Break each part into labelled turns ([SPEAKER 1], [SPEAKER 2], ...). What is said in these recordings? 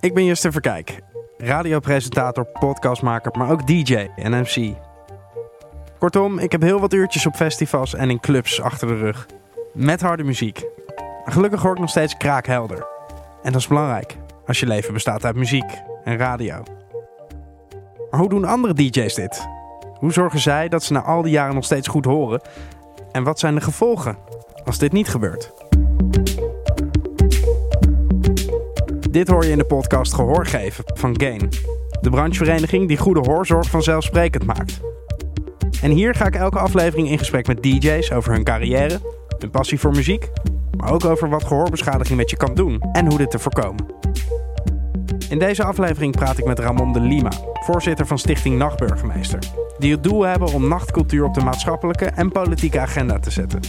[SPEAKER 1] Ik ben Justin Verkijk, radiopresentator, podcastmaker, maar ook DJ en MC. Kortom, ik heb heel wat uurtjes op festivals en in clubs achter de rug. Met harde muziek. Gelukkig hoor ik nog steeds kraakhelder. En dat is belangrijk, als je leven bestaat uit muziek en radio. Maar hoe doen andere DJ's dit? Hoe zorgen zij dat ze na al die jaren nog steeds goed horen? En wat zijn de gevolgen als dit niet gebeurt? Dit hoor je in de podcast Gehoor geven van Gain. De branchevereniging die goede hoorzorg vanzelfsprekend maakt. En hier ga ik elke aflevering in gesprek met DJ's over hun carrière, hun passie voor muziek, maar ook over wat gehoorbeschadiging met je kan doen en hoe dit te voorkomen. In deze aflevering praat ik met Ramon de Lima, voorzitter van Stichting Nachtburgemeester, die het doel hebben om nachtcultuur op de maatschappelijke en politieke agenda te zetten.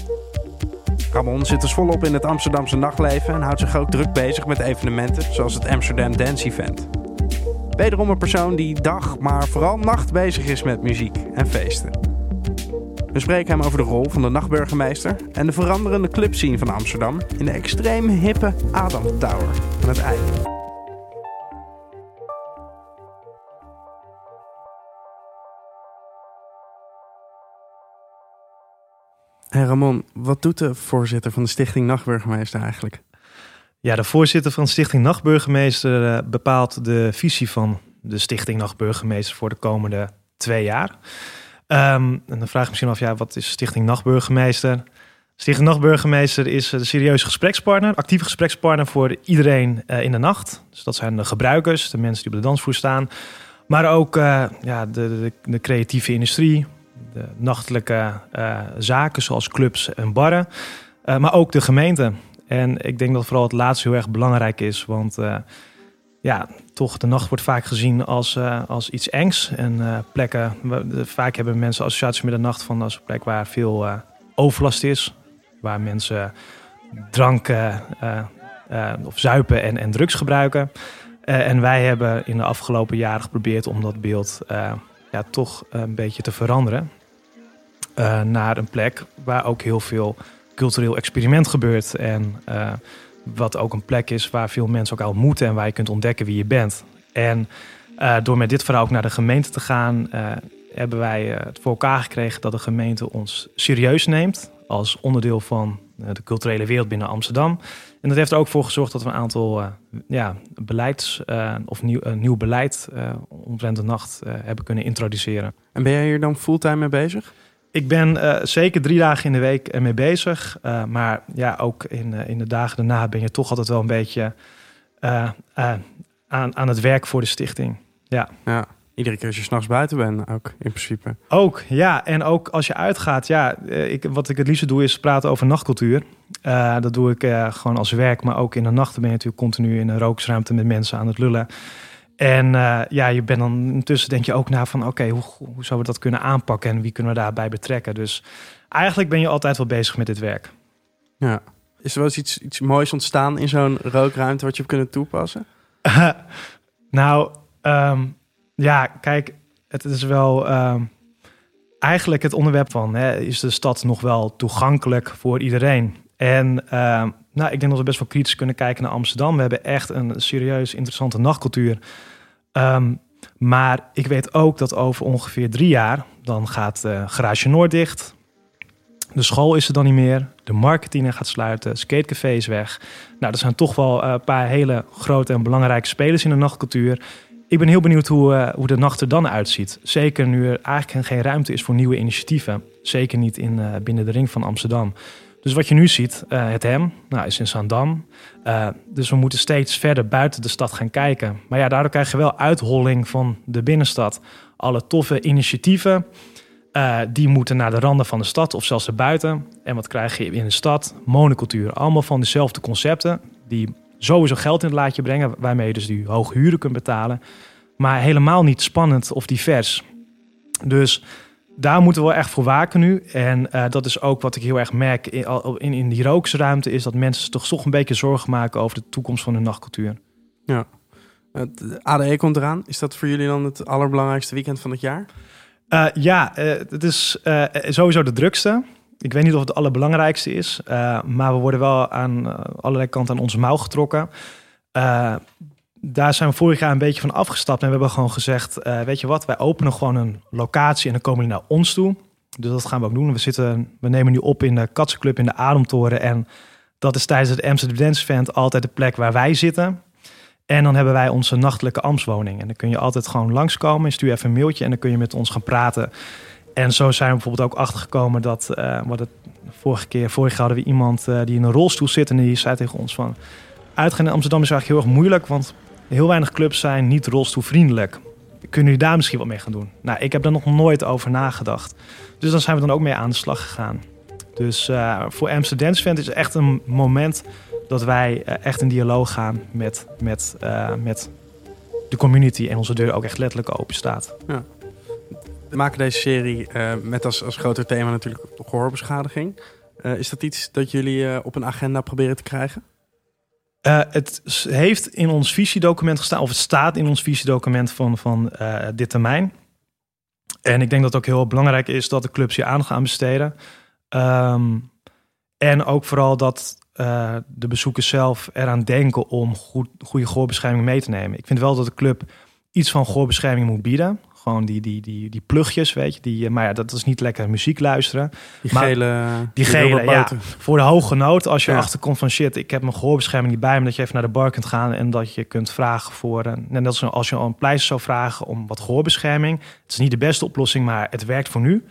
[SPEAKER 1] Ramon zit dus volop in het Amsterdamse nachtleven en houdt zich ook druk bezig met evenementen zoals het Amsterdam Dance Event. Wederom een persoon die dag, maar vooral nacht bezig is met muziek en feesten. We spreken hem over de rol van de nachtburgemeester en de veranderende clubscene van Amsterdam in de extreem hippe Adam Tower aan het eind. Hey Ramon, wat doet de voorzitter van de Stichting Nachtburgemeester eigenlijk?
[SPEAKER 2] Ja, de voorzitter van Stichting Nachtburgemeester uh, bepaalt de visie van de Stichting Nachtburgemeester voor de komende twee jaar. Um, en dan vraag je misschien af, ja, wat is Stichting Nachtburgemeester? Stichting Nachtburgemeester is de serieuze gesprekspartner, actieve gesprekspartner voor iedereen uh, in de nacht. Dus dat zijn de gebruikers, de mensen die op de dansvloer staan. Maar ook ja, de, de, de creatieve industrie, de nachtelijke uh, zaken zoals clubs en barren, uh, maar ook de gemeente. En ik denk dat vooral het laatste heel erg belangrijk is, want uh, ja, toch de nacht wordt vaak gezien als, als iets engs. En plekken, vaak hebben mensen associaties met de nacht van als een plek waar veel overlast is, waar mensen drank of zuipen en, en drugs gebruiken. en wij hebben in de afgelopen jaren geprobeerd om dat beeld ja, toch een beetje te veranderen. Uh, naar een plek waar ook heel veel cultureel experiment gebeurt. En uh, wat ook een plek is waar veel mensen ook al moeten en waar je kunt ontdekken wie je bent. En uh, door met dit verhaal ook naar de gemeente te gaan, hebben wij het voor elkaar gekregen dat de gemeente ons serieus neemt als onderdeel van de culturele wereld binnen Amsterdam. En dat heeft er ook voor gezorgd dat we een aantal ja, beleids- of nieuw, nieuw beleid omtrent de nacht hebben kunnen introduceren.
[SPEAKER 1] En ben jij hier dan fulltime mee bezig?
[SPEAKER 2] Ik ben uh, zeker drie dagen in de week ermee bezig. Uh, maar ja, ook in, uh, in de dagen daarna ben je toch altijd wel een beetje aan, aan het werk voor de stichting. Ja.
[SPEAKER 1] ja. Iedere keer als je s'nachts buiten bent, ook in principe.
[SPEAKER 2] Ook, ja. En ook als je uitgaat. Ja, ik, wat ik het liefst doe is praten over nachtcultuur. dat doe ik gewoon als werk. Maar ook in de nachten ben je natuurlijk continu in een rooksruimte met mensen aan het lullen. En uh, ja, je bent dan intussen denk je ook na van oké, okay, hoe, hoe zouden we dat kunnen aanpakken en wie kunnen we daarbij betrekken? Dus eigenlijk ben je altijd wel bezig met dit werk.
[SPEAKER 1] Ja. Is er wel eens iets, iets moois ontstaan in zo'n rookruimte wat je hebt kunnen toepassen?
[SPEAKER 2] nou, um, ja, kijk, het is wel um, eigenlijk het onderwerp van hè, is de stad nog wel toegankelijk voor iedereen? En uh, nou, ik denk dat we best wel kritisch kunnen kijken naar Amsterdam. We hebben echt een serieus interessante nachtcultuur. Um, maar ik weet ook dat over ongeveer drie jaar... dan gaat uh, Garage Noord dicht. De school is er dan niet meer. De marketing gaat sluiten. Skatecafé is weg. Nou, er zijn toch wel een paar hele grote en belangrijke spelers in de nachtcultuur. Ik ben heel benieuwd hoe, uh, hoe de nacht er dan uitziet. Zeker nu er eigenlijk geen ruimte is voor nieuwe initiatieven. Zeker niet in, binnen de ring van Amsterdam. Dus wat je nu ziet, uh, het hem, nou, is in Zandam. Uh, dus we moeten steeds verder buiten de stad gaan kijken. Maar ja, daardoor krijg je wel uitholling van de binnenstad. Alle toffe initiatieven, uh, die moeten naar de randen van de stad of zelfs erbuiten. En wat krijg je in de stad? Monocultuur. Allemaal van dezelfde concepten, die sowieso geld in het laadje brengen, waarmee je dus die hoge huren kunt betalen. Maar helemaal niet spannend of divers. Dus daar moeten we wel echt voor waken nu. En uh, dat is ook wat ik heel erg merk in, in, in die rooksruimte... is dat mensen toch toch een beetje zorgen maken over de toekomst van hun nachtcultuur.
[SPEAKER 1] Ja. Het ADE komt eraan. Is dat voor jullie dan het allerbelangrijkste weekend van het jaar?
[SPEAKER 2] Uh, ja, uh, het is sowieso de drukste. Ik weet niet of het het allerbelangrijkste is. maar we worden wel aan allerlei kanten aan onze mouw getrokken. Daar zijn we vorig jaar een beetje van afgestapt. En we hebben gewoon gezegd, eh, weet je wat, wij openen gewoon een locatie en dan komen die naar ons toe. Dus dat gaan we ook doen. We, zitten, we nemen nu op in de Katsenclub in de Ademtoren. En dat is tijdens het Amsterdam Dance Event altijd de plek waar wij zitten. En dan hebben wij onze nachtelijke ambtswoning. En dan kun je altijd gewoon langskomen. Stuur even een mailtje en dan kun je met ons gaan praten. En zo zijn we bijvoorbeeld ook achtergekomen dat... Uh, wat het vorige keer, vorig jaar hadden we iemand uh, die in een rolstoel zit... en die zei tegen ons van... Uitgaan in Amsterdam is eigenlijk heel erg moeilijk... want heel weinig clubs zijn niet rolstoelvriendelijk. Kunnen jullie daar misschien wat mee gaan doen? Nou, ik heb daar nog nooit over nagedacht. Dus dan zijn we dan ook mee aan de slag gegaan. Dus uh, voor Amsterdam Event is echt een moment dat wij uh, echt in dialoog gaan met, met, uh, met de community en onze deur ook echt letterlijk open staat. Ja.
[SPEAKER 1] We maken deze serie met als, als groter thema natuurlijk gehoorbeschadiging. is dat iets dat jullie op een agenda proberen te krijgen?
[SPEAKER 2] Uh, het heeft in ons visiedocument gestaan, of het staat in ons visiedocument van, van uh, dit termijn. En ik denk dat het ook heel belangrijk is dat de clubs hier aan besteden. Um, en ook vooral dat uh, de bezoekers zelf eraan denken om goed, goede goorbescherming mee te nemen. Ik vind wel dat de club iets van goorbescherming moet bieden. Gewoon die, die, die, die plugjes, weet je. Die, maar ja, dat is niet lekker muziek luisteren.
[SPEAKER 1] Die
[SPEAKER 2] maar,
[SPEAKER 1] gele...
[SPEAKER 2] Die gele, ja. Voor de hoge nood. Als je ja. achterkomt van shit, ik heb mijn gehoorbescherming niet bij me. Dat je even naar de bar kunt gaan en dat je kunt vragen voor... En dat is als je al een pleister zou vragen om wat gehoorbescherming. Het is niet de beste oplossing, maar het werkt voor nu.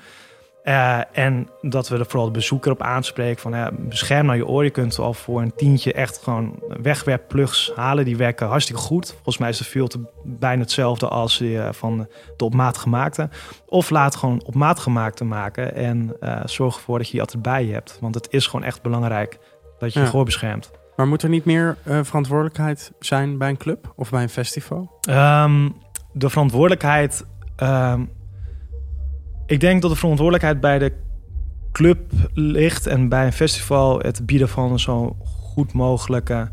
[SPEAKER 2] Uh, en dat we er vooral de bezoeker op aanspreken van ja, bescherm nou je oor. Je kunt al voor een tientje echt gewoon wegwerpplugs halen. Die werken hartstikke goed. Volgens mij is de filter bijna hetzelfde als die, uh, van de op maat gemaakte. Of laat gewoon op maat gemaakte maken en uh, zorg ervoor dat je die altijd bij je hebt. Want het is gewoon echt belangrijk dat je ja. je gehoor beschermt.
[SPEAKER 1] Maar moet er niet meer verantwoordelijkheid zijn bij een club of bij een festival?
[SPEAKER 2] Um, de verantwoordelijkheid... Um, ik denk dat de verantwoordelijkheid bij de club ligt en bij een festival het bieden van een zo goed mogelijke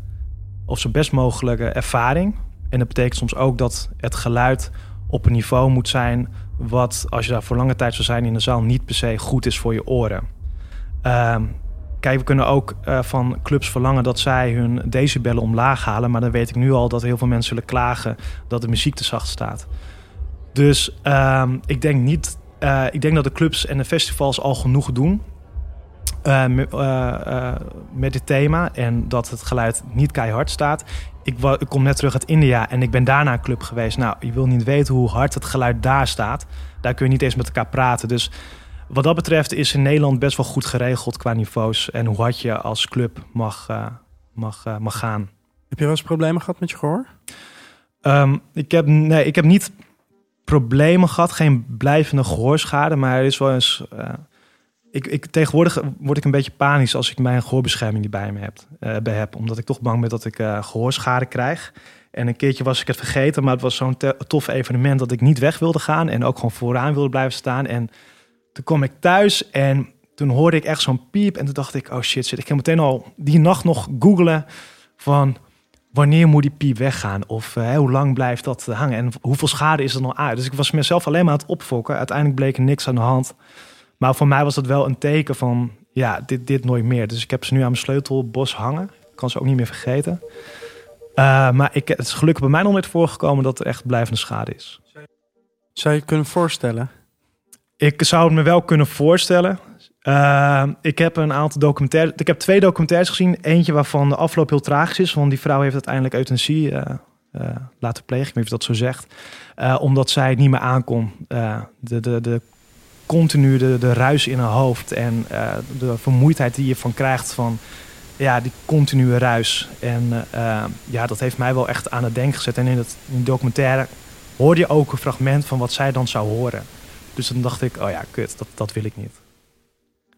[SPEAKER 2] of zo best mogelijke ervaring. En dat betekent soms ook dat het geluid op een niveau moet zijn wat, als je daar voor lange tijd zou zijn in de zaal, niet per se goed is voor je oren. Uh, kijk, we kunnen ook uh, van clubs verlangen dat zij hun decibellen omlaag halen, maar dan weet ik nu al dat heel veel mensen zullen klagen dat de muziek te zacht staat. Dus uh, ik denk niet uh, ik denk dat de clubs en de festivals al genoeg doen uh, uh, met dit thema. En dat het geluid niet keihard staat. Ik, ik, kom net terug uit India en ik ben daar naar een club geweest. Nou, je wil niet weten hoe hard het geluid daar staat. Daar kun je niet eens met elkaar praten. Dus wat dat betreft is in Nederland best wel goed geregeld qua niveaus. En hoe hard je als club mag, mag, mag gaan.
[SPEAKER 1] Heb je wel eens problemen gehad met je gehoor?
[SPEAKER 2] Um, ik, heb, nee, ik heb niet problemen gehad. Geen blijvende gehoorschade, maar er is wel eens... Uh, ik, ik, tegenwoordig word ik een beetje panisch als ik mijn gehoorbescherming niet bij me heb, uh, bij heb. Omdat ik toch bang ben dat ik uh, gehoorschade krijg. En een keertje was ik het vergeten, maar het was zo'n tof evenement dat ik niet weg wilde gaan. En ook gewoon vooraan wilde blijven staan. En toen kom ik thuis en toen hoorde ik echt zo'n piep. En toen dacht ik, oh shit, shit. Ik ging meteen al die nacht nog googlen van wanneer moet die piep weggaan? Of uh, hoe lang blijft dat hangen? En hoeveel schade is er nog uit? Dus ik was mezelf alleen maar aan het opfokken. Uiteindelijk bleek er niks aan de hand. Maar voor mij was dat wel een teken van, ja, dit, dit nooit meer. Dus ik heb ze nu aan mijn sleutelbos hangen. Ik kan ze ook niet meer vergeten. Uh, maar ik, het is gelukkig bij mij nog nooit voorgekomen dat er echt blijvende schade is.
[SPEAKER 1] Zou je kunnen voorstellen?
[SPEAKER 2] Ik zou het me wel kunnen voorstellen. Uh, ik heb een aantal documentaires. Ik heb twee documentaires gezien. Eentje waarvan de afloop heel tragisch is. Want die vrouw heeft uiteindelijk euthanasie uh, uh, laten plegen. Ik weet niet of dat zo zegt. omdat zij het niet meer aankon. de, de, de, de ruis in haar hoofd. En de vermoeidheid die je van krijgt van ja, die continue ruis. En ja, dat heeft mij wel echt aan het denken gezet. En in, het, in documentaire hoorde je ook een fragment van wat zij dan zou horen. Dus dan dacht ik, oh ja, kut, dat, dat wil ik niet.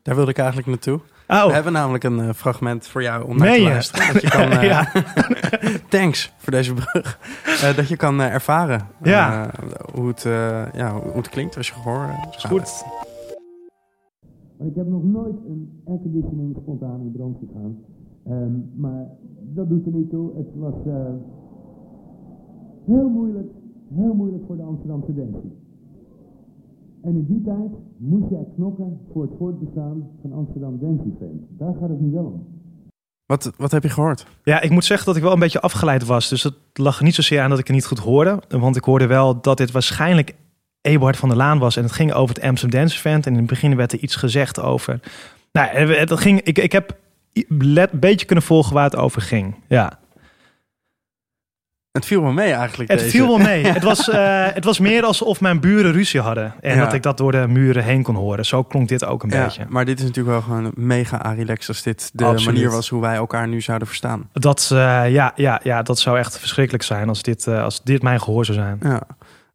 [SPEAKER 1] Daar wilde ik eigenlijk naartoe.
[SPEAKER 2] Oh.
[SPEAKER 1] We hebben namelijk een uh, fragment voor jou om naar te luisteren. Dat je kan, uh, ja. thanks voor deze brug. Uh, dat je kan ervaren
[SPEAKER 2] ja.
[SPEAKER 1] hoe, het, ja, hoe het klinkt als je gehoor
[SPEAKER 2] is goed.
[SPEAKER 3] Maar ik heb nog nooit een airconditioning spontaan in brand gegaan. Um, maar dat doet er niet toe. Het was heel moeilijk, heel moeilijk voor de Amsterdamse Densie. En in die tijd moest jij knokken voor het voortbestaan van Amsterdam Dance Event. Daar gaat het nu wel om.
[SPEAKER 1] Wat, wat heb je gehoord?
[SPEAKER 2] Ja, ik moet zeggen dat ik wel een beetje afgeleid was. Dus het lag niet zozeer aan dat ik het niet goed hoorde. Want ik hoorde wel dat dit waarschijnlijk Eberhard van der Laan was. En het ging over het Amsterdam Dance Event. En in het begin werd er iets gezegd over... Nou, het, het ging, ik, ik heb een beetje kunnen volgen waar het over ging. Ja.
[SPEAKER 1] Het viel wel mee eigenlijk.
[SPEAKER 2] Het
[SPEAKER 1] deze.
[SPEAKER 2] viel wel mee. het, was, uh, het was meer alsof mijn buren ruzie hadden. En
[SPEAKER 1] Ja.
[SPEAKER 2] dat ik dat door de muren heen kon horen. Zo klonk dit ook een
[SPEAKER 1] Ja,
[SPEAKER 2] beetje.
[SPEAKER 1] maar dit is natuurlijk wel gewoon mega relaxed als dit de
[SPEAKER 2] Absoluut.
[SPEAKER 1] manier was hoe wij elkaar nu zouden verstaan.
[SPEAKER 2] Dat, eh, ja, ja, ja, dat zou echt verschrikkelijk zijn als dit, eh, als dit mijn gehoor zou zijn.
[SPEAKER 1] Ja.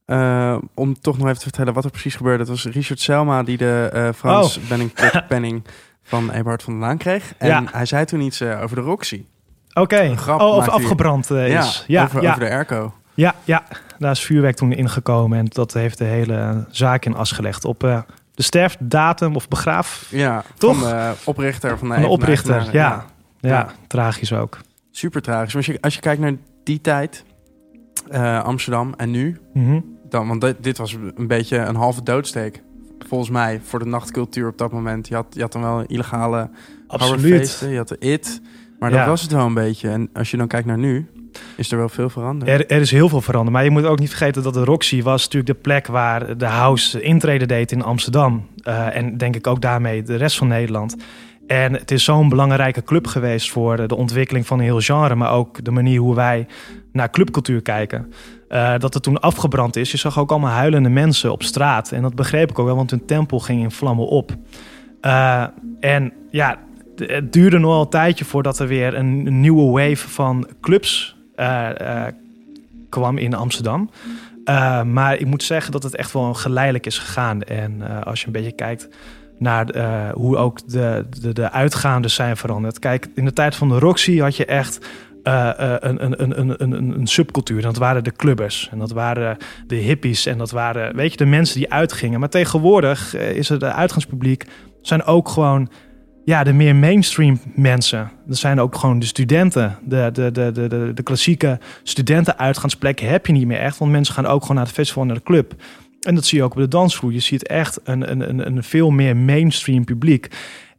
[SPEAKER 1] Eh, om toch nog even te vertellen wat er precies gebeurde. Het was Richard Selma die de eh, Frans
[SPEAKER 2] Oh.
[SPEAKER 1] Benning penning van Eberhard van der Laan kreeg. En
[SPEAKER 2] Ja.
[SPEAKER 1] hij zei toen iets eh, over de Roxy.
[SPEAKER 2] Oké.
[SPEAKER 1] Een
[SPEAKER 2] Oh, of afgebrand eh, is.
[SPEAKER 1] ja,
[SPEAKER 2] Ja,
[SPEAKER 1] over,
[SPEAKER 2] ja,
[SPEAKER 1] over de airco.
[SPEAKER 2] ja, ja, daar is vuurwerk toen ingekomen. En dat heeft de hele zaak in as gelegd. Op eh, de sterfdatum of begraaf
[SPEAKER 1] Ja,
[SPEAKER 2] Toch?
[SPEAKER 1] van de oprichter van de,
[SPEAKER 2] van de oprichter. Ja. Ja.
[SPEAKER 1] Ja.
[SPEAKER 2] tragisch ook.
[SPEAKER 1] Super tragisch. Als je, als je kijkt naar die tijd, eh, Amsterdam en nu,
[SPEAKER 2] Mhm.
[SPEAKER 1] dan, want dit, dit was een beetje een halve doodsteek. Volgens mij voor de nachtcultuur op dat moment. Je had, je had dan wel illegale
[SPEAKER 2] Absoluut.
[SPEAKER 1] je had de IT. Maar dat was het wel een beetje. En als je dan kijkt naar nu, is er wel veel veranderd.
[SPEAKER 2] Er, er is heel veel veranderd. Maar je moet ook niet vergeten dat de Roxy was natuurlijk de plek waar de house intrede deed in Amsterdam. Eh, en denk ik ook daarmee de rest van Nederland. En het is zo'n belangrijke club geweest voor de ontwikkeling van een heel genre. Maar ook de manier hoe wij naar clubcultuur kijken. Eh, dat het toen afgebrand is. Je zag ook allemaal huilende mensen op straat. En dat begreep ik ook wel, want hun tempel ging in vlammen op. Eh, en ja, het duurde nog wel een tijdje voordat er weer een, nieuwe wave van clubs eh, eh, kwam in Amsterdam. Eh, maar ik moet zeggen dat het echt wel geleidelijk is gegaan. En als je een beetje kijkt naar hoe ook de, de, de zijn veranderd. Kijk, in de tijd van de Roxy had je echt eh, een, een, een, een, subcultuur. En dat waren de clubbers. En dat waren de hippies. En dat waren, weet je, de mensen die uitgingen. Maar tegenwoordig is het uitgangspubliek... zijn ook gewoon ja, de meer mainstream mensen. Dat zijn ook gewoon de studenten. De, de, de, de, de, klassieke studentenuitgaansplekken heb je niet meer echt. Want mensen gaan ook gewoon naar het festival en naar de club. En dat zie je ook op de dansvloer. Je ziet echt een, een, een, een veel meer mainstream publiek.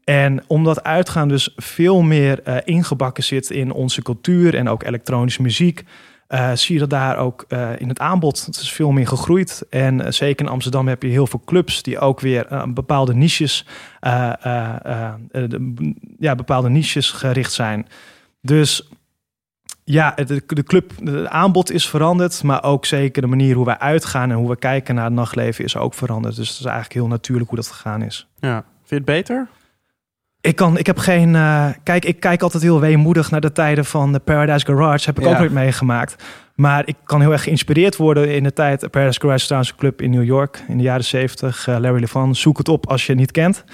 [SPEAKER 2] En omdat uitgaan dus veel meer eh, ingebakken zit in onze cultuur en ook elektronische muziek, eh, zie je dat daar ook eh, in het aanbod. Het is veel meer gegroeid. En eh, zeker in Amsterdam heb je heel veel clubs die ook weer bepaalde niches, ja, bepaalde niches gericht zijn. Dus ja, het- de, club, de aanbod is veranderd, maar ook zeker de manier hoe wij uitgaan en hoe we kijken naar het nachtleven is ook veranderd. Dus het is eigenlijk heel natuurlijk hoe dat gegaan is.
[SPEAKER 1] Ja. Vind je het beter?
[SPEAKER 2] Ik, kan, ik heb geen. eh, kijk, ik kijk altijd heel weemoedig naar de tijden van de Paradise Garage. Heb ik
[SPEAKER 1] Ja.
[SPEAKER 2] ook nooit meegemaakt. Maar ik kan heel erg geïnspireerd worden in de tijd. Paradise Garage trouwens een club in New York in de jaren 70. Eh, Larry Levan, zoek het op als je het niet kent.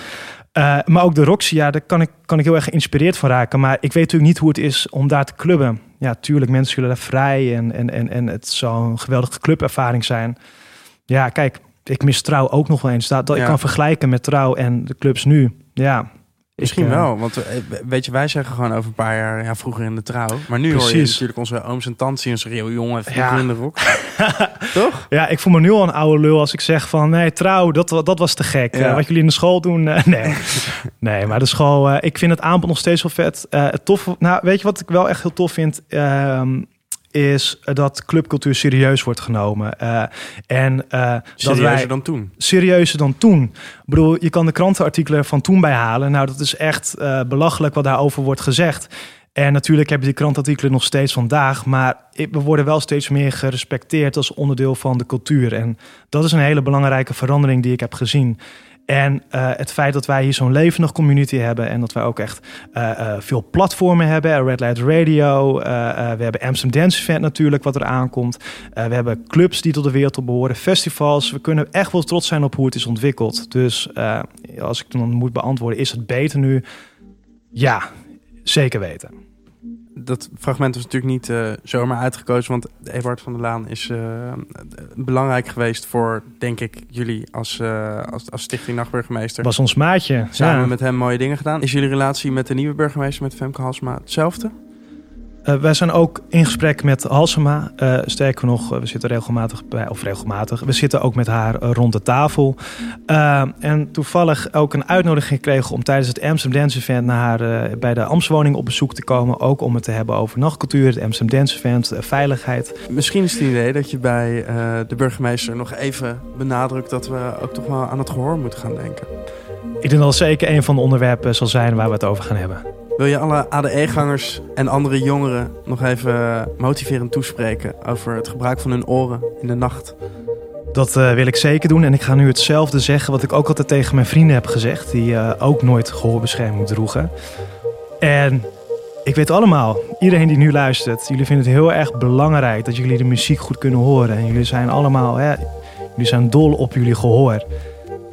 [SPEAKER 2] Eh, maar ook de Roxy, ja, daar kan ik, kan ik heel erg geïnspireerd van raken. Maar ik weet natuurlijk niet hoe het is om daar te clubben. Ja, tuurlijk, mensen zullen daar vrij en, en, en, en het zou een geweldige clubervaring zijn. Ja, kijk, ik mis trouw ook nog wel eens. Dat, dat
[SPEAKER 1] Ja.
[SPEAKER 2] Ik kan vergelijken met trouw en de clubs nu. Ja,
[SPEAKER 1] Misschien
[SPEAKER 2] ik, eh,
[SPEAKER 1] wel, want eh, weet je, wij zeggen gewoon over een paar jaar ja, vroeger in de trouw. Maar nu hoor je natuurlijk onze ooms en tantes die ons schreeuwen, jongen, vroeger
[SPEAKER 2] Ja.
[SPEAKER 1] in de rok. Toch?
[SPEAKER 2] Ja, ik voel me nu al een oude lul als ik zeg van nee, trouw, dat, dat was te gek.
[SPEAKER 1] Ja.
[SPEAKER 2] Eh, wat jullie in de school doen, nee. nee, maar de school, ik vind het aanbod nog steeds wel vet. Het tof, nou, weet je wat ik wel echt heel tof vind? Ehm, is dat clubcultuur serieus wordt genomen. Eh, en eh, dat
[SPEAKER 1] Serieuzer
[SPEAKER 2] wij
[SPEAKER 1] dan toen.
[SPEAKER 2] serieuzer dan toen. Ik bedoel, je kan de krantenartikelen van toen bijhalen. Nou, dat is echt eh, belachelijk wat daarover wordt gezegd. En natuurlijk heb je die krantartikelen nog steeds vandaag. Maar we worden wel steeds meer gerespecteerd als onderdeel van de cultuur. En dat is een hele belangrijke verandering die ik heb gezien. En eh, het feit dat wij hier zo'n levendig community hebben en dat wij ook echt eh, eh, veel platformen hebben. Red Light Radio, we hebben Amsterdam Dance Event natuurlijk wat er aankomt. We hebben clubs die tot de wereld behoren, festivals. We kunnen echt wel trots zijn op hoe het is ontwikkeld. Dus als ik dan moet beantwoorden, is het beter nu? Ja, zeker weten.
[SPEAKER 1] Dat fragment was natuurlijk niet eh, zomaar uitgekozen, want Eberhard van der Laan is eh, belangrijk geweest voor, denk ik, jullie als, eh, als, als stichting nachtburgemeester.
[SPEAKER 2] Was ons maatje.
[SPEAKER 1] Samen
[SPEAKER 2] ja.
[SPEAKER 1] met hem mooie dingen gedaan. Is jullie relatie met de nieuwe burgemeester, met Femke Halsma, hetzelfde?
[SPEAKER 2] Uh, wij zijn ook in gesprek met Halsema. Uh, sterker nog, we zitten regelmatig bij, of regelmatig, we zitten ook met haar rond de tafel. En toevallig ook een uitnodiging gekregen om tijdens het Amsterdam Dance Event naar haar bij de Amstwoning op bezoek te komen. Ook om het te hebben over nachtcultuur, het Amsterdam Dance Event, veiligheid.
[SPEAKER 1] Misschien is het idee dat je bij de burgemeester nog even benadrukt dat we ook toch wel aan het gehoor moeten gaan denken.
[SPEAKER 2] Ik denk dat het zeker een van de onderwerpen zal zijn waar we het over gaan hebben.
[SPEAKER 1] Wil je alle ADE-gangers en andere jongeren nog even motiverend toespreken over het gebruik van hun oren in de nacht?
[SPEAKER 2] Dat uh, wil ik zeker doen. En ik ga nu hetzelfde zeggen wat ik ook altijd tegen mijn vrienden heb gezegd, die uh, ook nooit gehoorbescherming droegen. En ik weet allemaal, iedereen die nu luistert, jullie vinden het heel erg belangrijk dat jullie de muziek goed kunnen horen. En jullie zijn allemaal, hè, jullie zijn dol op jullie gehoor.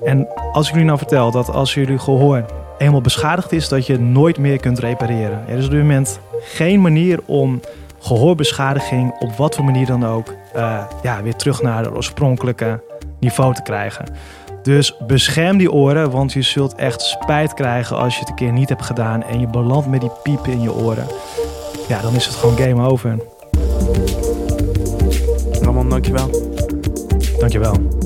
[SPEAKER 2] En als ik jullie nou vertel dat als jullie gehoor eenmaal beschadigd is, dat je nooit meer kunt repareren. Er is op dit moment geen manier om gehoorbeschadiging, op wat voor manier dan ook, uh, ja, weer terug naar het oorspronkelijke niveau te krijgen. Dus bescherm die oren, want je zult echt spijt krijgen als je het een keer niet hebt gedaan en je belandt met die piepen in je oren. Ja, dan is het gewoon game over.
[SPEAKER 1] Ramon, dankjewel.
[SPEAKER 2] Dankjewel.